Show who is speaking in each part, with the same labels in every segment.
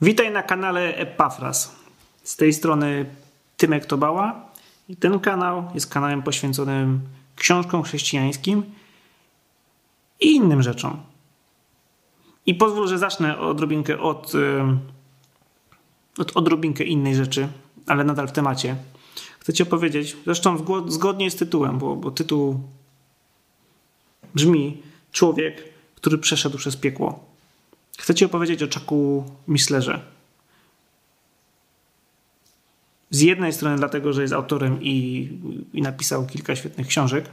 Speaker 1: Witaj na kanale Epafras. Z tej strony Tymek Tobała i ten kanał jest kanałem poświęconym książkom chrześcijańskim i innym rzeczom. I pozwól, że zacznę odrobinkę od, od odrobinkę innej rzeczy, ale nadal w temacie. Chcę Ci opowiedzieć, zresztą zgodnie z tytułem, bo, bo tytuł brzmi Człowiek, który przeszedł przez piekło. Chcę Ci opowiedzieć o Czaku Mislerze. Z jednej strony dlatego, że jest autorem i, i napisał kilka świetnych książek,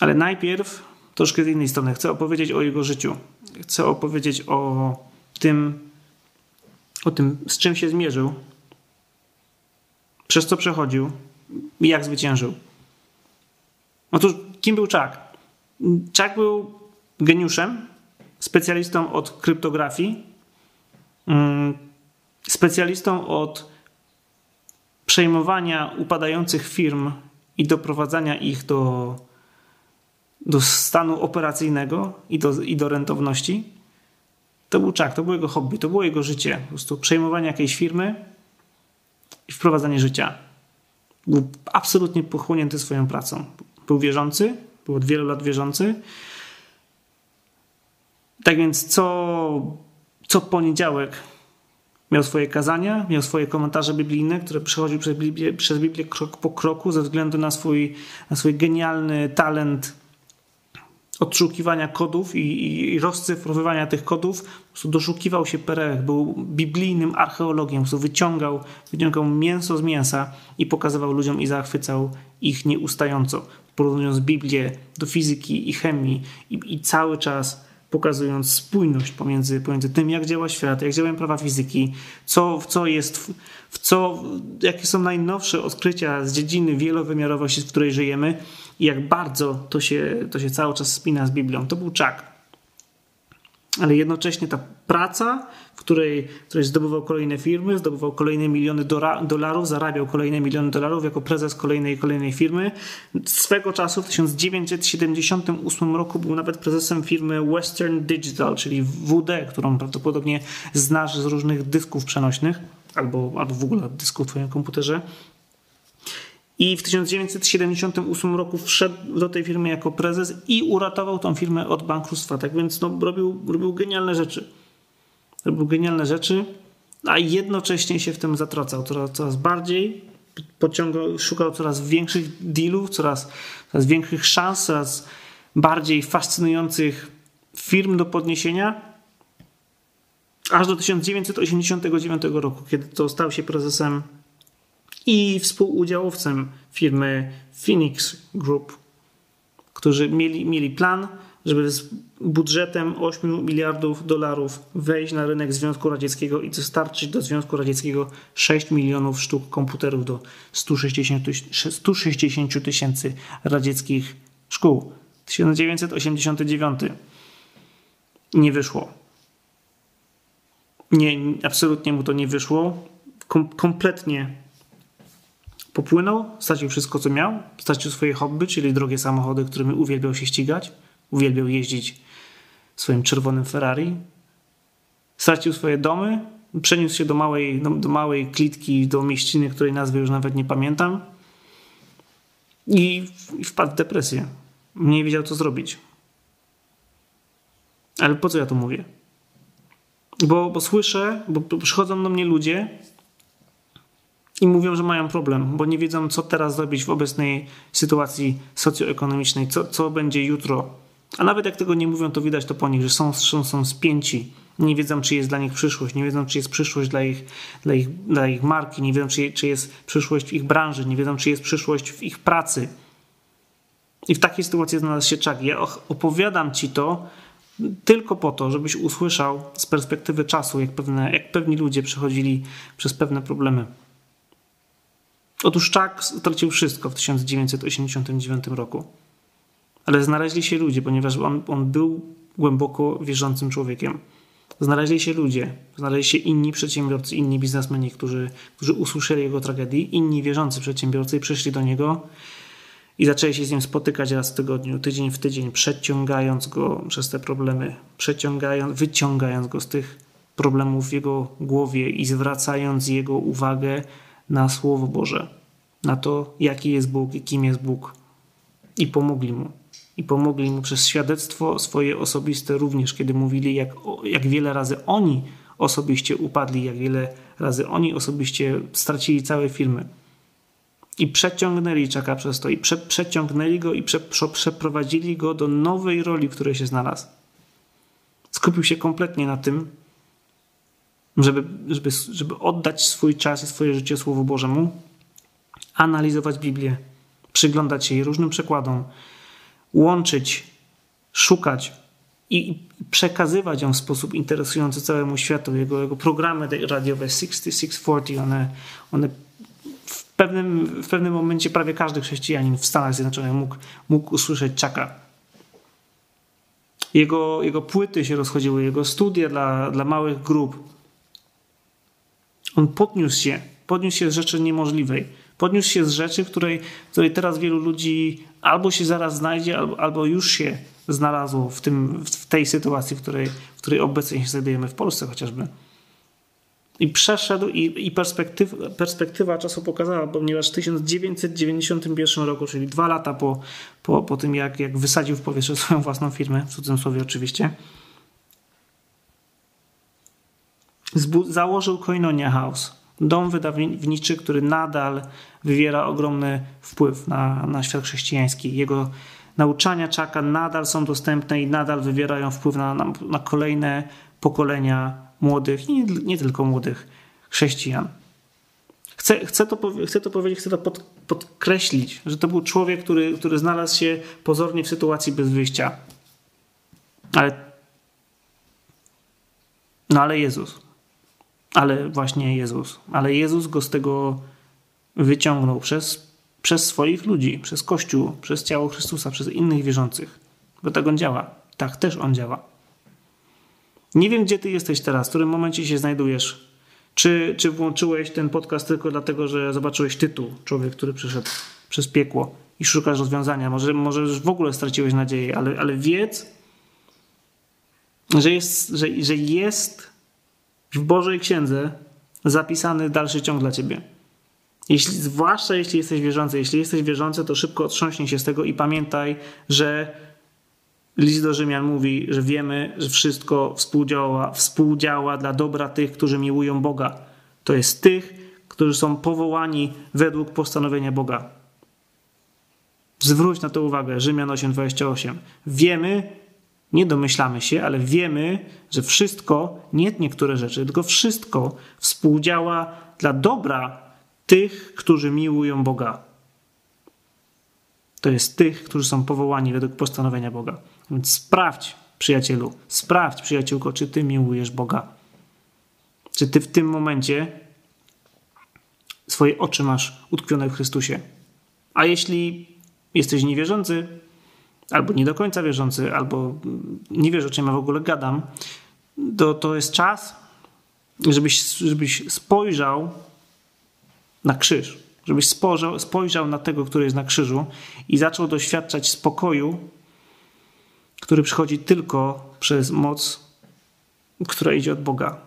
Speaker 1: ale najpierw troszkę z innej strony chcę opowiedzieć o jego życiu. Chcę opowiedzieć o tym, o tym, z czym się zmierzył, przez co przechodził i jak zwyciężył. Otóż, kim był Czak? Czak był geniuszem, specjalistą od kryptografii, mm, specjalistą od przejmowania upadających firm i doprowadzania ich do, do stanu operacyjnego i do, i do rentowności. To był czak, to było jego hobby, to było jego życie. Po prostu przejmowanie jakiejś firmy i wprowadzanie życia. Był absolutnie pochłonięty swoją pracą. Był wierzący, był od wielu lat wierzący tak więc co, co poniedziałek miał swoje kazania, miał swoje komentarze biblijne, które przechodził przez Biblię, przez Biblię krok po kroku ze względu na swój, na swój genialny talent odszukiwania kodów i, i, rozcyfrowywania tych kodów. Po prostu doszukiwał się perełek, był biblijnym archeologiem, po prostu wyciągał, wyciągał mięso z mięsa i pokazywał ludziom i zachwycał ich nieustająco, porównując Biblię do fizyki i chemii i, i cały czas pokazując spójność pomiędzy, pomiędzy tym, jak działa świat, jak działają prawa fizyki, co, w co jest, w co, jakie są najnowsze odkrycia z dziedziny wielowymiarowości, w której żyjemy i jak bardzo to się, to się cały czas spina z Biblią. To był czak ale jednocześnie ta praca, w której, w której zdobywał kolejne firmy, zdobywał kolejne miliony dolarów, zarabiał kolejne miliony dolarów jako prezes kolejnej kolejnej firmy. Swego czasu w 1978 roku był nawet prezesem firmy Western Digital, czyli WD, którą prawdopodobnie znasz z różnych dysków przenośnych albo, albo w ogóle dysków w twoim komputerze. I w 1978 roku wszedł do tej firmy jako prezes i uratował tą firmę od bankructwa. Tak więc no, robił, robił genialne rzeczy. Robił genialne rzeczy, a jednocześnie się w tym zatracał coraz, coraz bardziej. Pociągał, szukał coraz większych dealów, coraz, coraz większych szans, coraz bardziej fascynujących firm do podniesienia. Aż do 1989 roku, kiedy to stał się prezesem i współudziałowcem firmy Phoenix Group, którzy mieli, mieli plan, żeby z budżetem 8 miliardów dolarów wejść na rynek Związku Radzieckiego i dostarczyć do Związku Radzieckiego 6 milionów sztuk komputerów do 160 tysięcy radzieckich szkół. 1989 nie wyszło. Nie, absolutnie mu to nie wyszło. Kom kompletnie Popłynął, stracił wszystko, co miał, stracił swoje hobby, czyli drogie samochody, którymi uwielbiał się ścigać, uwielbiał jeździć swoim czerwonym Ferrari. Stracił swoje domy, przeniósł się do małej, do, do małej klitki, do mieściny, której nazwy już nawet nie pamiętam i, i wpadł w depresję. Nie wiedział, co zrobić. Ale po co ja to mówię? Bo, bo słyszę, bo przychodzą do mnie ludzie, i mówią, że mają problem, bo nie wiedzą, co teraz zrobić w obecnej sytuacji socjoekonomicznej, co, co będzie jutro. A nawet jak tego nie mówią, to widać to po nich, że są, są, są spięci. Nie wiedzą, czy jest dla nich przyszłość, nie wiedzą, czy jest przyszłość dla ich, dla ich, dla ich marki, nie wiedzą, czy, czy jest przyszłość w ich branży, nie wiedzą, czy jest przyszłość w ich pracy. I w takiej sytuacji znalazł się Czak. Ja opowiadam ci to tylko po to, żebyś usłyszał z perspektywy czasu, jak, pewne, jak pewni ludzie przechodzili przez pewne problemy. Otóż Czak stracił wszystko w 1989 roku. Ale znaleźli się ludzie, ponieważ on, on był głęboko wierzącym człowiekiem. Znaleźli się ludzie, znaleźli się inni przedsiębiorcy, inni biznesmeni, którzy, którzy usłyszeli jego tragedii, inni wierzący przedsiębiorcy i przyszli do niego i zaczęli się z nim spotykać raz w tygodniu, tydzień w tydzień, przeciągając go przez te problemy, przeciągając, wyciągając go z tych problemów w jego głowie i zwracając jego uwagę na Słowo Boże, na to, jaki jest Bóg i kim jest Bóg. I pomogli mu. I pomogli mu przez świadectwo swoje osobiste również, kiedy mówili, jak, jak wiele razy oni osobiście upadli, jak wiele razy oni osobiście stracili całe firmy. I przeciągnęli Czaka przez to, i prze, przeciągnęli go, i prze, prze, przeprowadzili go do nowej roli, w której się znalazł. Skupił się kompletnie na tym, żeby, żeby, żeby oddać swój czas i swoje życie Słowu Bożemu, analizować Biblię, przyglądać się jej różnym przekładom, łączyć, szukać i przekazywać ją w sposób interesujący całemu światu. Jego, jego programy radiowe 6640, one, one w pewnym, w pewnym momencie prawie każdy chrześcijanin w Stanach Zjednoczonych mógł, mógł usłyszeć Czaka. Jego, jego płyty się rozchodziły, jego studia dla, dla małych grup. On podniósł się, podniósł się z rzeczy niemożliwej. Podniósł się z rzeczy, której, której teraz wielu ludzi albo się zaraz znajdzie, albo, albo już się znalazło w, tym, w tej sytuacji, w której, w której obecnie się znajdujemy w Polsce chociażby. I przeszedł, i, i perspektywa, perspektywa czasu pokazała, ponieważ w 1991 roku, czyli dwa lata po, po, po tym, jak, jak wysadził w powietrze swoją własną firmę, w cudzysłowie oczywiście, założył Koinonia House, dom wydawniczy, który nadal wywiera ogromny wpływ na, na świat chrześcijański. Jego nauczania Czaka nadal są dostępne i nadal wywierają wpływ na, na, na kolejne pokolenia młodych, nie, nie tylko młodych chrześcijan. Chcę, chcę, to, chcę to powiedzieć, chcę to pod, podkreślić, że to był człowiek, który, który znalazł się pozornie w sytuacji bez wyjścia. Ale, no ale Jezus ale właśnie Jezus. Ale Jezus go z tego wyciągnął przez, przez swoich ludzi, przez Kościół, przez ciało Chrystusa, przez innych wierzących. Bo tak on działa. Tak też on działa. Nie wiem, gdzie ty jesteś teraz, w którym momencie się znajdujesz. Czy, czy włączyłeś ten podcast tylko dlatego, że zobaczyłeś tytuł Człowiek, który przyszedł przez piekło i szukasz rozwiązania. Może, może już w ogóle straciłeś nadzieję, ale, ale wiedz, że jest, że, że jest w Bożej Księdze zapisany dalszy ciąg dla ciebie. Jeśli, zwłaszcza jeśli jesteś wierzący. Jeśli jesteś wierzący, to szybko otrząśnij się z tego i pamiętaj, że list do Rzymian mówi, że wiemy, że wszystko współdziała, współdziała dla dobra tych, którzy miłują Boga. To jest tych, którzy są powołani według postanowienia Boga. Zwróć na to uwagę. Rzymian 8:28. Wiemy, nie domyślamy się, ale wiemy, że wszystko, nie niektóre rzeczy, tylko wszystko współdziała dla dobra tych, którzy miłują Boga. To jest tych, którzy są powołani według postanowienia Boga. Więc sprawdź, przyjacielu, sprawdź, przyjaciółko, czy ty miłujesz Boga. Czy ty w tym momencie swoje oczy masz utkwione w Chrystusie. A jeśli jesteś niewierzący, albo nie do końca wierzący, albo nie wiesz, o czym ja w ogóle gadam, to, to jest czas, żebyś, żebyś spojrzał na krzyż. Żebyś spojrzał, spojrzał na tego, który jest na krzyżu i zaczął doświadczać spokoju, który przychodzi tylko przez moc, która idzie od Boga.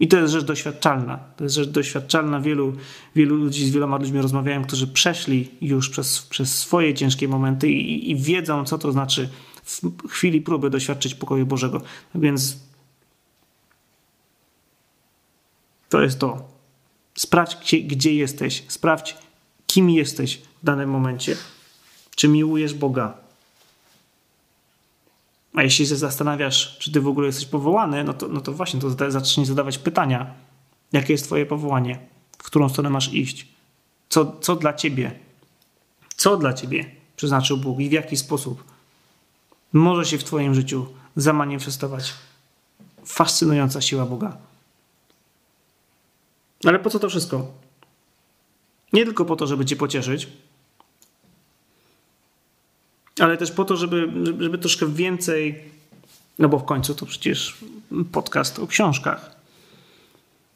Speaker 1: I to jest rzecz doświadczalna. To jest rzecz doświadczalna. Wielu, wielu ludzi, z wieloma ludźmi rozmawiałem, którzy przeszli już przez, przez swoje ciężkie momenty i, i wiedzą, co to znaczy w chwili próby doświadczyć pokoju Bożego. Więc to jest to. Sprawdź, gdzie, gdzie jesteś. Sprawdź, kim jesteś w danym momencie. Czy miłujesz Boga? A jeśli się zastanawiasz, czy ty w ogóle jesteś powołany, no to, no to właśnie to zacznij zadawać pytania. Jakie jest twoje powołanie? W którą stronę masz iść? Co, co dla ciebie? Co dla ciebie przeznaczył Bóg i w jaki sposób może się w twoim życiu zamanifestować fascynująca siła Boga? Ale po co to wszystko? Nie tylko po to, żeby cię pocieszyć, ale też po to, żeby, żeby troszkę więcej, no bo w końcu to przecież podcast o książkach.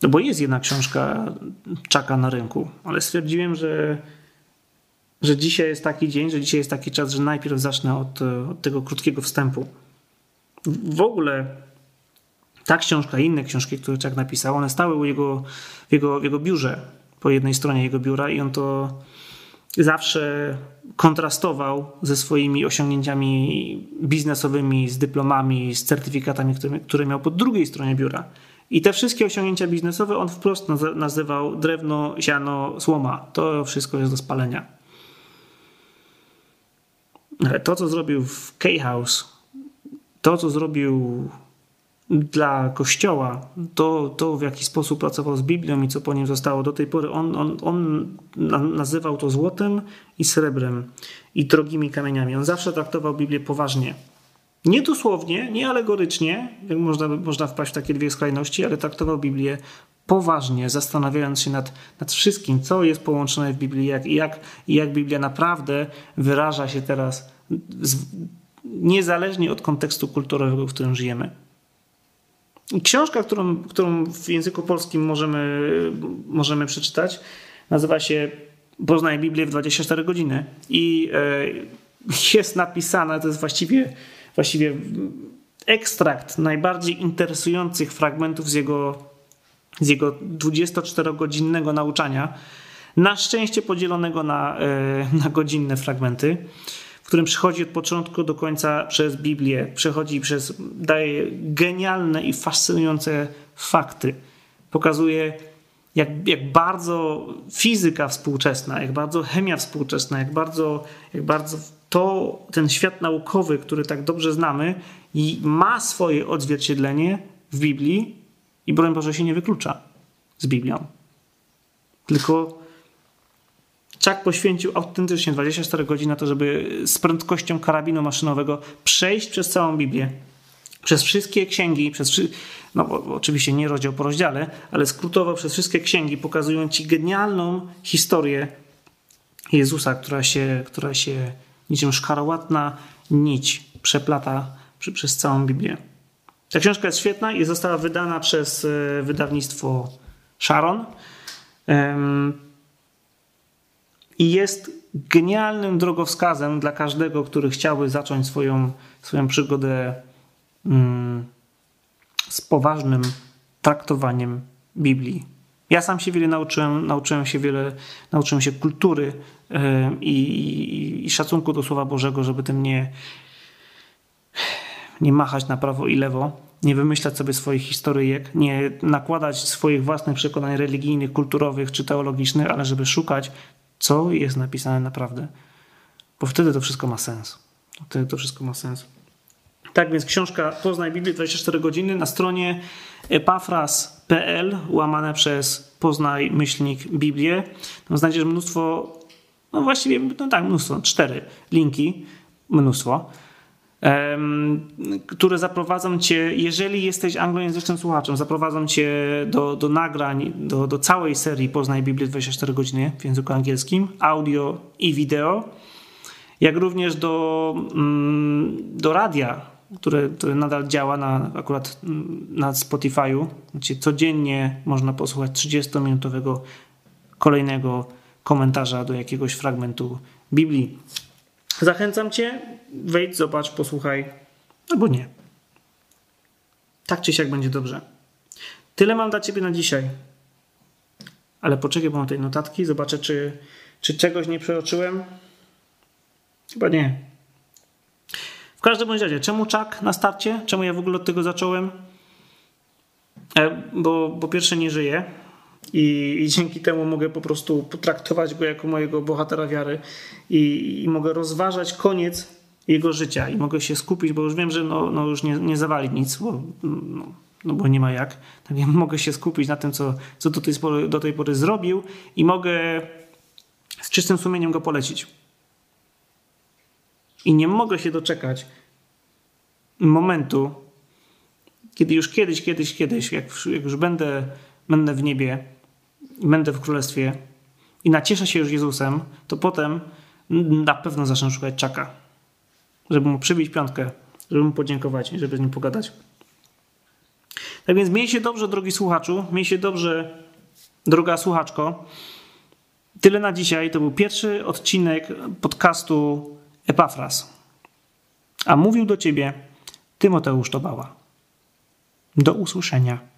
Speaker 1: No bo jest jedna książka czaka na rynku, ale stwierdziłem, że, że dzisiaj jest taki dzień, że dzisiaj jest taki czas, że najpierw zacznę od, od tego krótkiego wstępu. W ogóle ta książka i inne książki, które Czak napisał, one stały u jego, w, jego, w jego biurze, po jednej stronie jego biura i on to zawsze kontrastował ze swoimi osiągnięciami biznesowymi, z dyplomami, z certyfikatami, które, które miał po drugiej stronie biura. I te wszystkie osiągnięcia biznesowe on wprost nazywał drewno, siano, słoma. To wszystko jest do spalenia. Ale to, co zrobił w K-House, to, co zrobił dla Kościoła, to, to w jaki sposób pracował z Biblią i co po nim zostało do tej pory, on, on, on nazywał to złotem i srebrem i drogimi kamieniami. On zawsze traktował Biblię poważnie. Nie dosłownie, nie alegorycznie, można, można wpaść w takie dwie skrajności, ale traktował Biblię poważnie, zastanawiając się nad, nad wszystkim, co jest połączone w Biblii, jak, jak, jak Biblia naprawdę wyraża się teraz, z, niezależnie od kontekstu kulturowego, w którym żyjemy. Książka, którą, którą w języku polskim możemy, możemy przeczytać, nazywa się Poznaj Biblię w 24 godziny i e, jest napisana, to jest właściwie, właściwie ekstrakt najbardziej interesujących fragmentów z jego, z jego 24-godzinnego nauczania, na szczęście podzielonego na, e, na godzinne fragmenty którym przychodzi od początku do końca przez Biblię, przechodzi przez, daje genialne i fascynujące fakty. Pokazuje, jak, jak bardzo fizyka współczesna, jak bardzo chemia współczesna, jak bardzo, jak bardzo to, ten świat naukowy, który tak dobrze znamy, i ma swoje odzwierciedlenie w Biblii i broń Boże się nie wyklucza z Biblią. Tylko Chuck poświęcił autentycznie 24 godziny na to, żeby z prędkością karabinu maszynowego przejść przez całą Biblię. Przez wszystkie księgi, przez no oczywiście nie rozdział po rozdziale, ale skrótowo przez wszystkie księgi pokazują ci genialną historię Jezusa, która się, która się niczym szkarłatna nić przeplata przy, przez całą Biblię. Ta książka jest świetna i została wydana przez e, wydawnictwo Sharon i jest genialnym drogowskazem dla każdego, który chciałby zacząć swoją, swoją przygodę mm, z poważnym traktowaniem Biblii. Ja sam się wiele nauczyłem, nauczyłem się wiele, nauczyłem się kultury yy, i, i, szacunku do Słowa Bożego, żeby tym nie, nie machać na prawo i lewo, nie wymyślać sobie swoich historyjek, nie nakładać swoich własnych przekonań religijnych, kulturowych czy teologicznych, ale żeby szukać co jest napisane naprawdę. Bo wtedy to wszystko ma sens. Wtedy to wszystko ma sens. Tak więc książka Poznaj Biblię 24 godziny na stronie epafras.pl łamane przez Poznaj myślnik Biblię. Tam znajdziesz mnóstwo, no właściwie, no tak, mnóstwo, cztery linki, mnóstwo które zaprowadzą cię, jeżeli jesteś anglojęzycznym słuchaczem, zaprowadzą cię do, do nagrań, do, do całej serii Poznaj Biblię 24 godziny w języku angielskim, audio i wideo, jak również do, mm, do radia, które, które nadal działa na, akurat na Spotify'u, gdzie codziennie można posłuchać 30-minutowego kolejnego komentarza do jakiegoś fragmentu Biblii. Zachęcam Cię, wejdź, zobacz, posłuchaj, albo nie. Tak czy siak będzie dobrze. Tyle mam dla Ciebie na dzisiaj. Ale poczekaj, bo mam tej notatki, zobaczę, czy, czy czegoś nie przeoczyłem. Chyba nie. W każdym bądź razie, czemu czak na starcie? Czemu ja w ogóle od tego zacząłem? E, bo, bo pierwsze nie żyję i, i, dzięki temu mogę po prostu potraktować go jako mojego bohatera wiary i, i mogę rozważać koniec jego życia i mogę się skupić, bo już wiem, że no, no już nie, nie zawali nic, bo, no, no bo nie ma jak. Tak więc mogę się skupić na tym, co, co do, tej pory, do tej pory zrobił i mogę z czystym sumieniem go polecić. I nie mogę się doczekać momentu, kiedy już kiedyś, kiedyś, kiedyś, jak, jak już będę, będę w niebie, będę w królestwie i nacieszę się już Jezusem, to potem na pewno zacznę szukać czaka, żeby mu przybić piątkę, żeby mu podziękować, żeby z nim pogadać. Tak więc miej się dobrze, drogi słuchaczu, miej się dobrze, droga słuchaczko. Tyle na dzisiaj. To był pierwszy odcinek podcastu Epafras. A mówił do ciebie Tymoteusz Tobała. Do usłyszenia.